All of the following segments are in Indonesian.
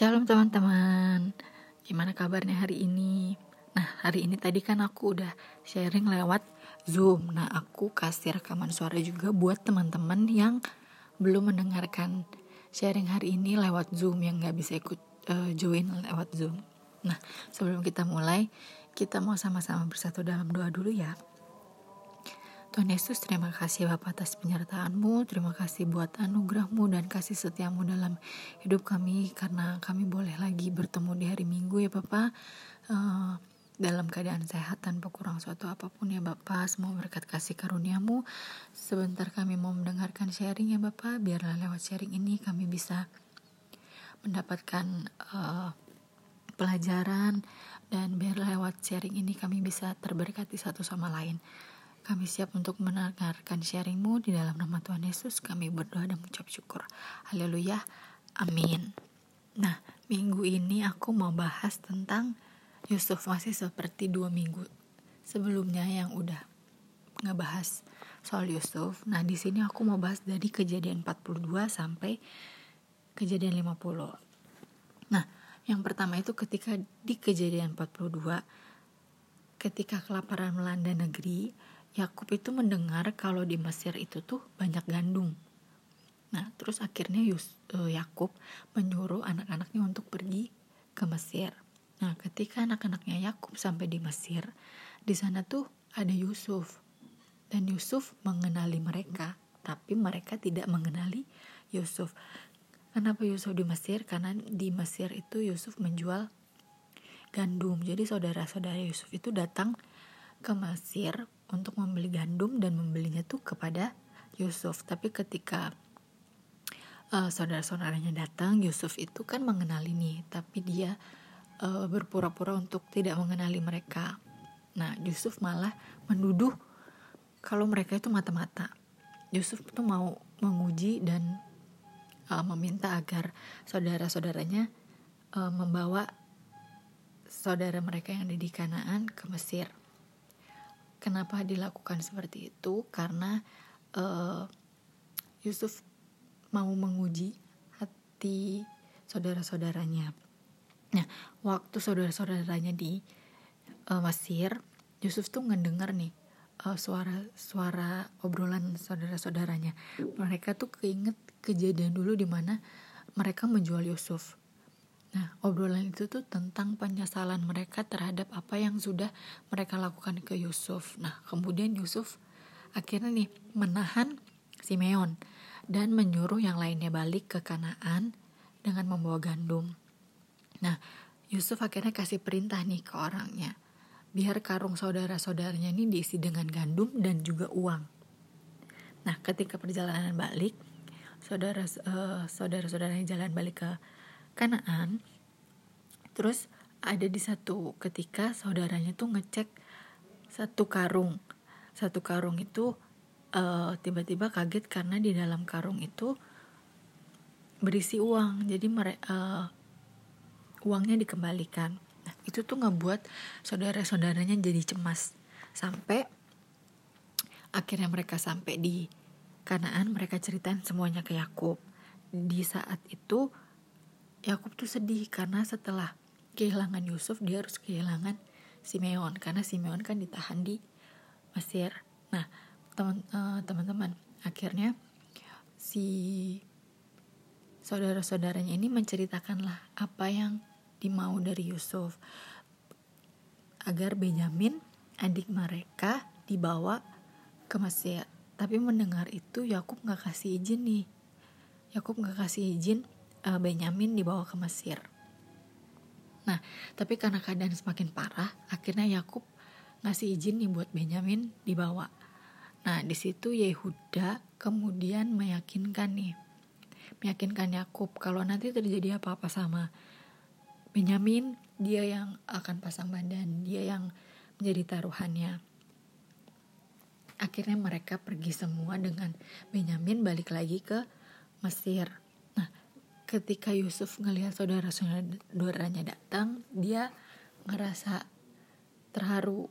Shalom teman-teman. Gimana kabarnya hari ini? Nah hari ini tadi kan aku udah sharing lewat Zoom. Nah aku kasih rekaman suara juga buat teman-teman yang belum mendengarkan sharing hari ini lewat Zoom Yang gak bisa ikut uh, join lewat Zoom. Nah sebelum kita mulai Kita mau sama-sama bersatu dalam doa dulu ya Tuhan Yesus, terima kasih Bapak atas penyertaan-Mu, terima kasih buat anugerah-Mu dan kasih setiamu dalam hidup kami, karena kami boleh lagi bertemu di hari Minggu ya Bapak, uh, dalam keadaan sehat tanpa kurang suatu apa pun ya Bapak, semua berkat kasih karunia-Mu, sebentar kami mau mendengarkan sharing ya Bapak, biarlah lewat sharing ini kami bisa mendapatkan uh, pelajaran, dan biarlah lewat sharing ini kami bisa terberkati satu sama lain. Kami siap untuk mendengarkan sharingmu di dalam nama Tuhan Yesus. Kami berdoa dan mengucap syukur. Haleluya. Amin. Nah, minggu ini aku mau bahas tentang Yusuf masih seperti dua minggu sebelumnya yang udah ngebahas soal Yusuf. Nah, di sini aku mau bahas dari kejadian 42 sampai kejadian 50. Nah, yang pertama itu ketika di kejadian 42 ketika kelaparan melanda negeri, Yakub itu mendengar kalau di Mesir itu tuh banyak gandum. Nah, terus akhirnya Yus, uh, Yakub menyuruh anak-anaknya untuk pergi ke Mesir. Nah, ketika anak-anaknya Yakub sampai di Mesir, di sana tuh ada Yusuf. Dan Yusuf mengenali mereka, tapi mereka tidak mengenali Yusuf. Kenapa Yusuf di Mesir? Karena di Mesir itu Yusuf menjual gandum. Jadi saudara-saudara Yusuf itu datang ke Mesir untuk membeli gandum dan membelinya tuh kepada Yusuf. Tapi ketika uh, saudara-saudaranya datang, Yusuf itu kan mengenali nih, tapi dia uh, berpura-pura untuk tidak mengenali mereka. Nah, Yusuf malah menuduh kalau mereka itu mata-mata. Yusuf tuh mau menguji dan uh, meminta agar saudara-saudaranya uh, membawa saudara mereka yang ada di Kanaan ke Mesir. Kenapa dilakukan seperti itu? Karena uh, Yusuf mau menguji hati saudara-saudaranya. Nah, waktu saudara-saudaranya di uh, Mesir, Yusuf tuh ngedengar nih suara-suara uh, obrolan saudara-saudaranya. Mereka tuh keinget kejadian dulu di mana mereka menjual Yusuf. Nah, obrolan itu tuh tentang penyesalan mereka terhadap apa yang sudah mereka lakukan ke Yusuf. Nah, kemudian Yusuf akhirnya nih menahan Simeon dan menyuruh yang lainnya balik ke Kanaan dengan membawa gandum. Nah, Yusuf akhirnya kasih perintah nih ke orangnya. Biar karung saudara-saudaranya ini diisi dengan gandum dan juga uang. Nah, ketika perjalanan balik, saudara uh, saudara-saudaranya jalan balik ke Kanaan terus ada di satu ketika saudaranya tuh ngecek satu karung. Satu karung itu eh, tiba-tiba kaget karena di dalam karung itu berisi uang. Jadi mereka uh, eh, uangnya dikembalikan. Nah itu tuh ngebuat saudara-saudaranya jadi cemas. Sampai akhirnya mereka sampai di Kanaan mereka ceritain semuanya ke Yakub. Di saat itu Yakub tuh sedih karena setelah kehilangan Yusuf dia harus kehilangan Simeon karena Simeon kan ditahan di Mesir. Nah, uh, teman-teman, akhirnya si saudara-saudaranya ini menceritakanlah apa yang dimau dari Yusuf agar Benyamin adik mereka dibawa ke Mesir. Tapi mendengar itu Yakub nggak kasih izin nih. Yakub nggak kasih izin uh, Benyamin dibawa ke Mesir. Nah, tapi karena keadaan semakin parah, akhirnya Yakub ngasih izin nih buat Benyamin dibawa. Nah, di situ Yehuda kemudian meyakinkan nih, meyakinkan Yakub kalau nanti terjadi apa-apa sama Benyamin, dia yang akan pasang badan, dia yang menjadi taruhannya. Akhirnya mereka pergi semua dengan Benyamin balik lagi ke Mesir ketika Yusuf ngelihat saudara-saudaranya datang, dia ngerasa terharu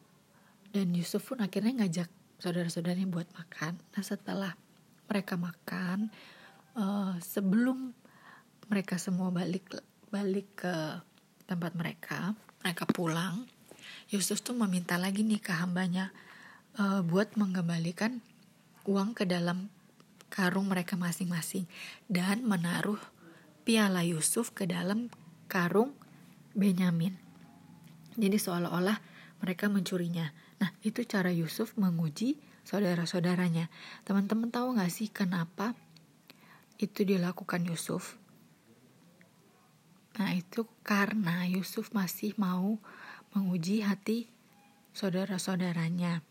dan Yusuf pun akhirnya ngajak saudara-saudaranya buat makan. Nah setelah mereka makan, uh, sebelum mereka semua balik balik ke tempat mereka mereka pulang Yusuf tuh meminta lagi nih ke hambanya uh, buat mengembalikan uang ke dalam karung mereka masing-masing dan menaruh piala Yusuf ke dalam karung Benyamin. Jadi seolah-olah mereka mencurinya. Nah, itu cara Yusuf menguji saudara-saudaranya. Teman-teman tahu gak sih kenapa itu dilakukan Yusuf? Nah, itu karena Yusuf masih mau menguji hati saudara-saudaranya.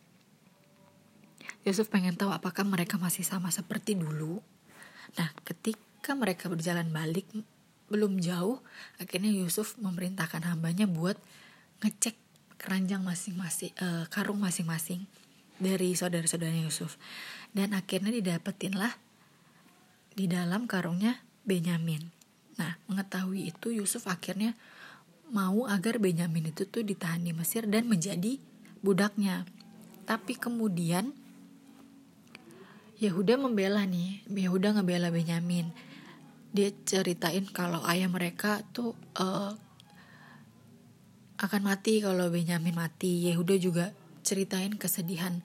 Yusuf pengen tahu apakah mereka masih sama seperti dulu. Nah, ketika mereka berjalan balik belum jauh, akhirnya Yusuf memerintahkan hambanya buat ngecek keranjang masing-masing, uh, karung masing-masing dari saudara-saudaranya Yusuf. Dan akhirnya didapetin lah di dalam karungnya Benyamin. Nah, mengetahui itu Yusuf akhirnya mau agar Benyamin itu tuh ditahan di Mesir dan menjadi budaknya. Tapi kemudian Yehuda membela nih, Yehuda ngebela Benyamin. Dia ceritain kalau ayah mereka tuh uh, akan mati kalau Benyamin mati. Yehuda juga ceritain kesedihan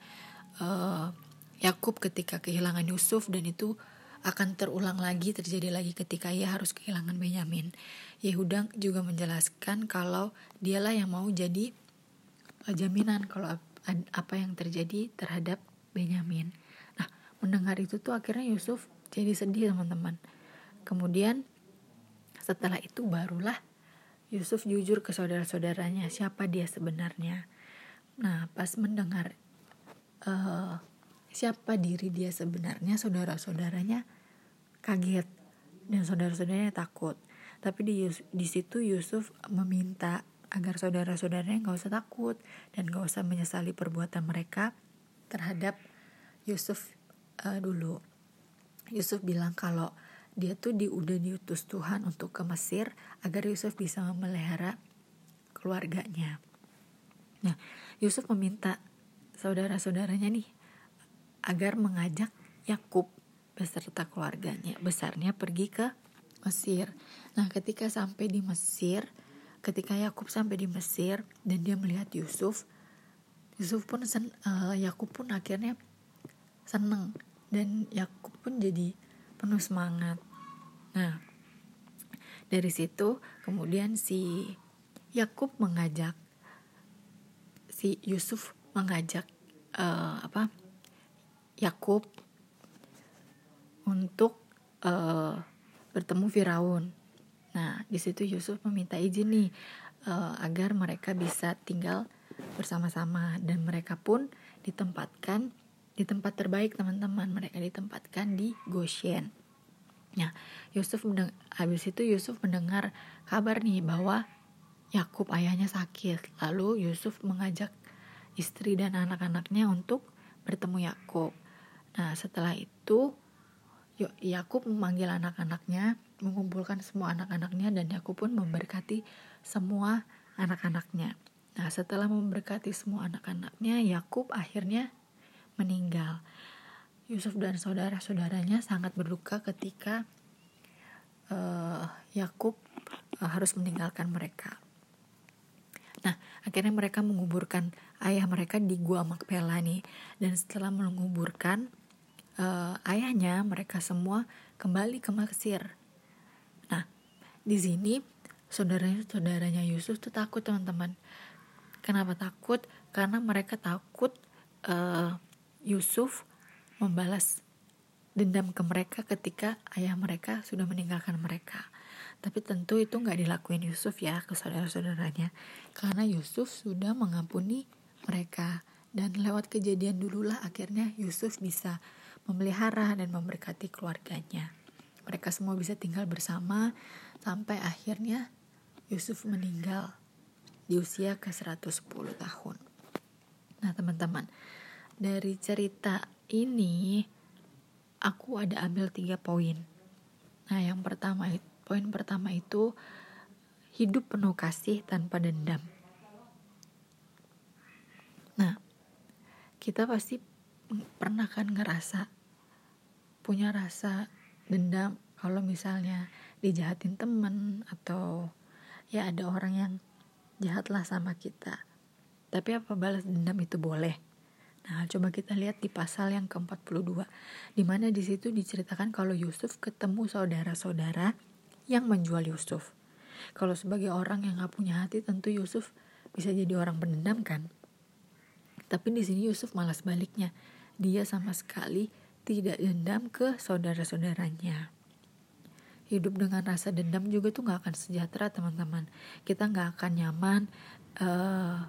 uh, Yakub ketika kehilangan Yusuf dan itu akan terulang lagi terjadi lagi ketika ia harus kehilangan Benyamin. Yehuda juga menjelaskan kalau dialah yang mau jadi uh, jaminan kalau apa yang terjadi terhadap Benyamin. Nah, mendengar itu tuh akhirnya Yusuf jadi sedih teman-teman. Kemudian setelah itu barulah Yusuf jujur ke saudara-saudaranya siapa dia sebenarnya. Nah, pas mendengar uh, siapa diri dia sebenarnya, saudara-saudaranya kaget dan saudara-saudaranya takut. Tapi di, di situ Yusuf meminta agar saudara-saudaranya nggak usah takut dan nggak usah menyesali perbuatan mereka terhadap Yusuf uh, dulu. Yusuf bilang kalau dia tuh di, udah diutus Tuhan untuk ke Mesir agar Yusuf bisa memelihara keluarganya. Nah, Yusuf meminta saudara-saudaranya nih agar mengajak Yakub beserta keluarganya besarnya pergi ke Mesir. Nah, ketika sampai di Mesir, ketika Yakub sampai di Mesir dan dia melihat Yusuf, Yusuf pun sen, uh, Yakub pun akhirnya seneng dan Yakub pun jadi penuh semangat. Nah, dari situ kemudian si Yakub mengajak si Yusuf mengajak uh, apa Yakub untuk uh, bertemu Firaun. Nah, di situ Yusuf meminta izin nih uh, agar mereka bisa tinggal bersama-sama dan mereka pun ditempatkan di tempat terbaik teman-teman. Mereka ditempatkan di Goshen. Nah, Yusuf habis itu Yusuf mendengar kabar nih bahwa Yakub ayahnya sakit. Lalu Yusuf mengajak istri dan anak-anaknya untuk bertemu Yakub. Nah, setelah itu Yakub memanggil anak-anaknya, mengumpulkan semua anak-anaknya dan Yakub pun memberkati semua anak-anaknya. Nah, setelah memberkati semua anak-anaknya, Yakub akhirnya meninggal. Yusuf dan saudara-saudaranya sangat berduka ketika uh, Yakub uh, harus meninggalkan mereka. Nah, akhirnya mereka menguburkan ayah mereka di Gua Makpela nih. Dan setelah menguburkan, uh, ayahnya mereka semua kembali ke Mesir. Nah, di sini saudaranya-saudaranya Yusuf tuh takut teman-teman. Kenapa takut? Karena mereka takut uh, Yusuf membalas dendam ke mereka ketika ayah mereka sudah meninggalkan mereka. Tapi tentu itu nggak dilakuin Yusuf ya ke saudara-saudaranya. Karena Yusuf sudah mengampuni mereka. Dan lewat kejadian dululah akhirnya Yusuf bisa memelihara dan memberkati keluarganya. Mereka semua bisa tinggal bersama sampai akhirnya Yusuf meninggal di usia ke-110 tahun. Nah, teman-teman, dari cerita ini aku ada ambil tiga poin. Nah, yang pertama poin pertama itu hidup penuh kasih tanpa dendam. Nah, kita pasti pernah kan ngerasa punya rasa dendam kalau misalnya dijahatin temen atau ya ada orang yang jahatlah sama kita tapi apa balas dendam itu boleh Nah, coba kita lihat di pasal yang ke-42, di mana di situ diceritakan kalau Yusuf ketemu saudara-saudara yang menjual Yusuf. Kalau sebagai orang yang gak punya hati, tentu Yusuf bisa jadi orang pendendam kan? Tapi di sini Yusuf malah sebaliknya. Dia sama sekali tidak dendam ke saudara-saudaranya. Hidup dengan rasa dendam juga tuh gak akan sejahtera teman-teman. Kita gak akan nyaman uh,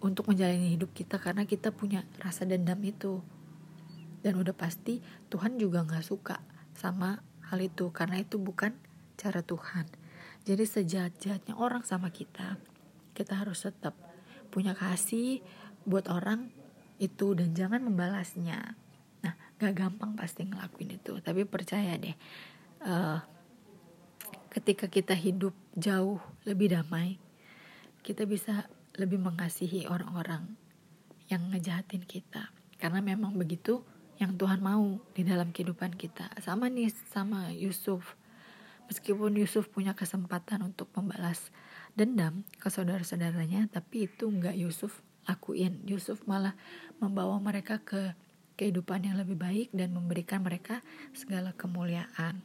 untuk menjalani hidup kita karena kita punya rasa dendam itu. Dan udah pasti Tuhan juga nggak suka sama hal itu karena itu bukan cara Tuhan. Jadi sejahat-jahatnya orang sama kita kita harus tetap punya kasih buat orang itu dan jangan membalasnya. Nah gak gampang pasti ngelakuin itu tapi percaya deh uh, ketika kita hidup jauh lebih damai kita bisa lebih mengasihi orang-orang yang ngejahatin kita. Karena memang begitu yang Tuhan mau di dalam kehidupan kita. Sama nih sama Yusuf. Meskipun Yusuf punya kesempatan untuk membalas dendam ke saudara-saudaranya tapi itu nggak Yusuf lakuin. Yusuf malah membawa mereka ke kehidupan yang lebih baik dan memberikan mereka segala kemuliaan.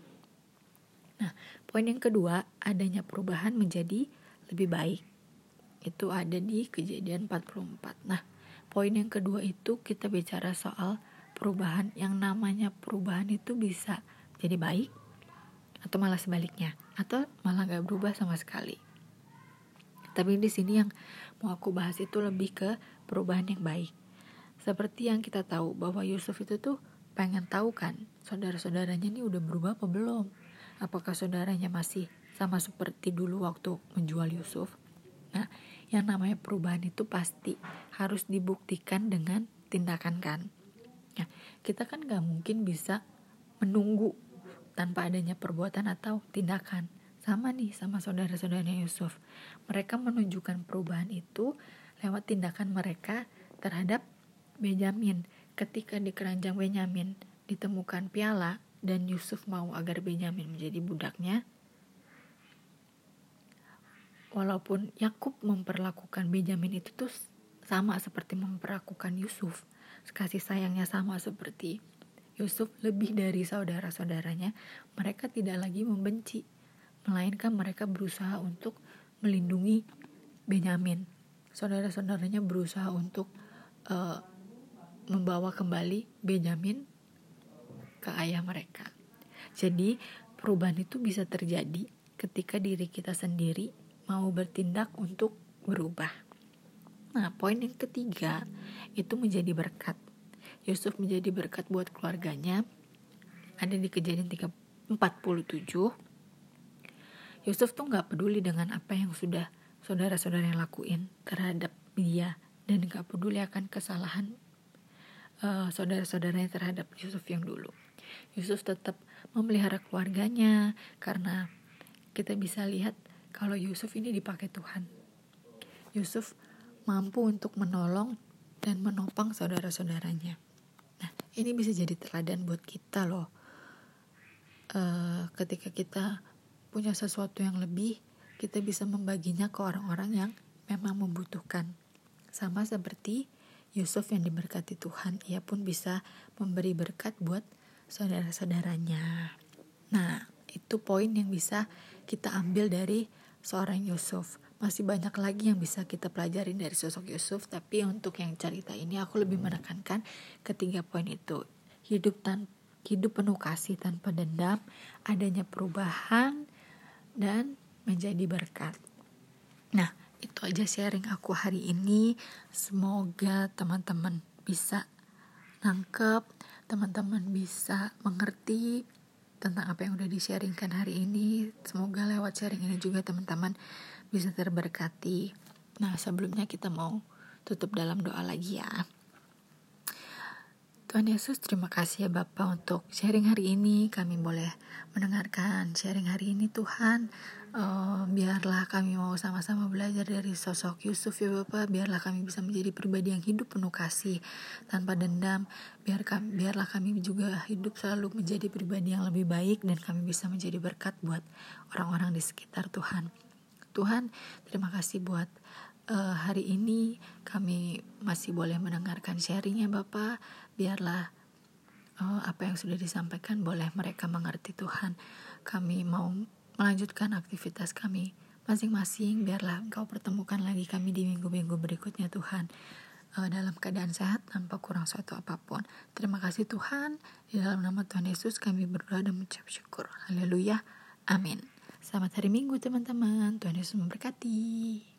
Nah poin yang kedua adanya perubahan menjadi lebih baik itu ada di kejadian 44. Nah, poin yang kedua itu kita bicara soal perubahan yang namanya perubahan itu bisa jadi baik atau malah sebaliknya atau malah gak berubah sama sekali. Tapi di sini yang mau aku bahas itu lebih ke perubahan yang baik. Seperti yang kita tahu bahwa Yusuf itu tuh pengen tahu kan saudara-saudaranya ini udah berubah apa belum? Apakah saudaranya masih sama seperti dulu waktu menjual Yusuf? Nah, yang namanya perubahan itu pasti harus dibuktikan dengan tindakan kan? Ya kita kan gak mungkin bisa menunggu tanpa adanya perbuatan atau tindakan. Sama nih sama saudara-saudara Yusuf. Mereka menunjukkan perubahan itu lewat tindakan mereka terhadap Benyamin ketika di keranjang Benyamin ditemukan piala dan Yusuf mau agar Benyamin menjadi budaknya walaupun Yakub memperlakukan Benjamin itu tuh sama seperti memperlakukan Yusuf. Kasih sayangnya sama seperti Yusuf lebih dari saudara-saudaranya mereka tidak lagi membenci. Melainkan mereka berusaha untuk melindungi Benyamin saudara-saudaranya berusaha untuk uh, membawa kembali Benjamin ke ayah mereka. Jadi perubahan itu bisa terjadi ketika diri kita sendiri mau bertindak untuk berubah. Nah, poin yang ketiga itu menjadi berkat. Yusuf menjadi berkat buat keluarganya. Ada di kejadian 47. Yusuf tuh nggak peduli dengan apa yang sudah saudara-saudara yang lakuin terhadap dia dan nggak peduli akan kesalahan uh, saudara-saudaranya terhadap Yusuf yang dulu. Yusuf tetap memelihara keluarganya karena kita bisa lihat kalau Yusuf ini dipakai Tuhan. Yusuf mampu untuk menolong dan menopang saudara-saudaranya. Nah, ini bisa jadi teladan buat kita loh. Uh, ketika kita punya sesuatu yang lebih, kita bisa membaginya ke orang-orang yang memang membutuhkan. Sama seperti Yusuf yang diberkati Tuhan, ia pun bisa memberi berkat buat saudara-saudaranya. Nah, itu poin yang bisa kita ambil dari seorang Yusuf. Masih banyak lagi yang bisa kita pelajari dari sosok Yusuf, tapi untuk yang cerita ini aku lebih menekankan ketiga poin itu. Hidup tan hidup penuh kasih tanpa dendam, adanya perubahan dan menjadi berkat. Nah, itu aja sharing aku hari ini. Semoga teman-teman bisa nangkep, teman-teman bisa mengerti tentang apa yang udah di-sharingkan hari ini. Semoga lewat sharing ini juga teman-teman bisa terberkati. Nah, sebelumnya kita mau tutup dalam doa lagi ya. Tuhan Yesus, terima kasih ya Bapak untuk sharing hari ini. Kami boleh mendengarkan sharing hari ini Tuhan. uh, biarlah kami mau sama-sama belajar dari sosok Yusuf ya Bapak biarlah kami bisa menjadi pribadi yang hidup penuh kasih tanpa dendam biar kami, biarlah kami juga hidup selalu menjadi pribadi yang lebih baik dan kami bisa menjadi berkat buat orang-orang di sekitar Tuhan Tuhan terima kasih buat uh, hari ini kami masih boleh mendengarkan sharingnya Bapak. Biarlah uh, apa yang sudah disampaikan boleh mereka mengerti Tuhan. Kami mau melanjutkan aktivitas kami masing-masing. Biarlah engkau pertemukan lagi kami di minggu-minggu berikutnya Tuhan. Uh, dalam keadaan sehat tanpa kurang suatu apa pun. Terima kasih Tuhan. Di dalam nama Tuhan Yesus kami berdoa dan mengucap syukur. Haleluya. Amin. Selamat hari minggu teman-teman. Tuhan Yesus memberkati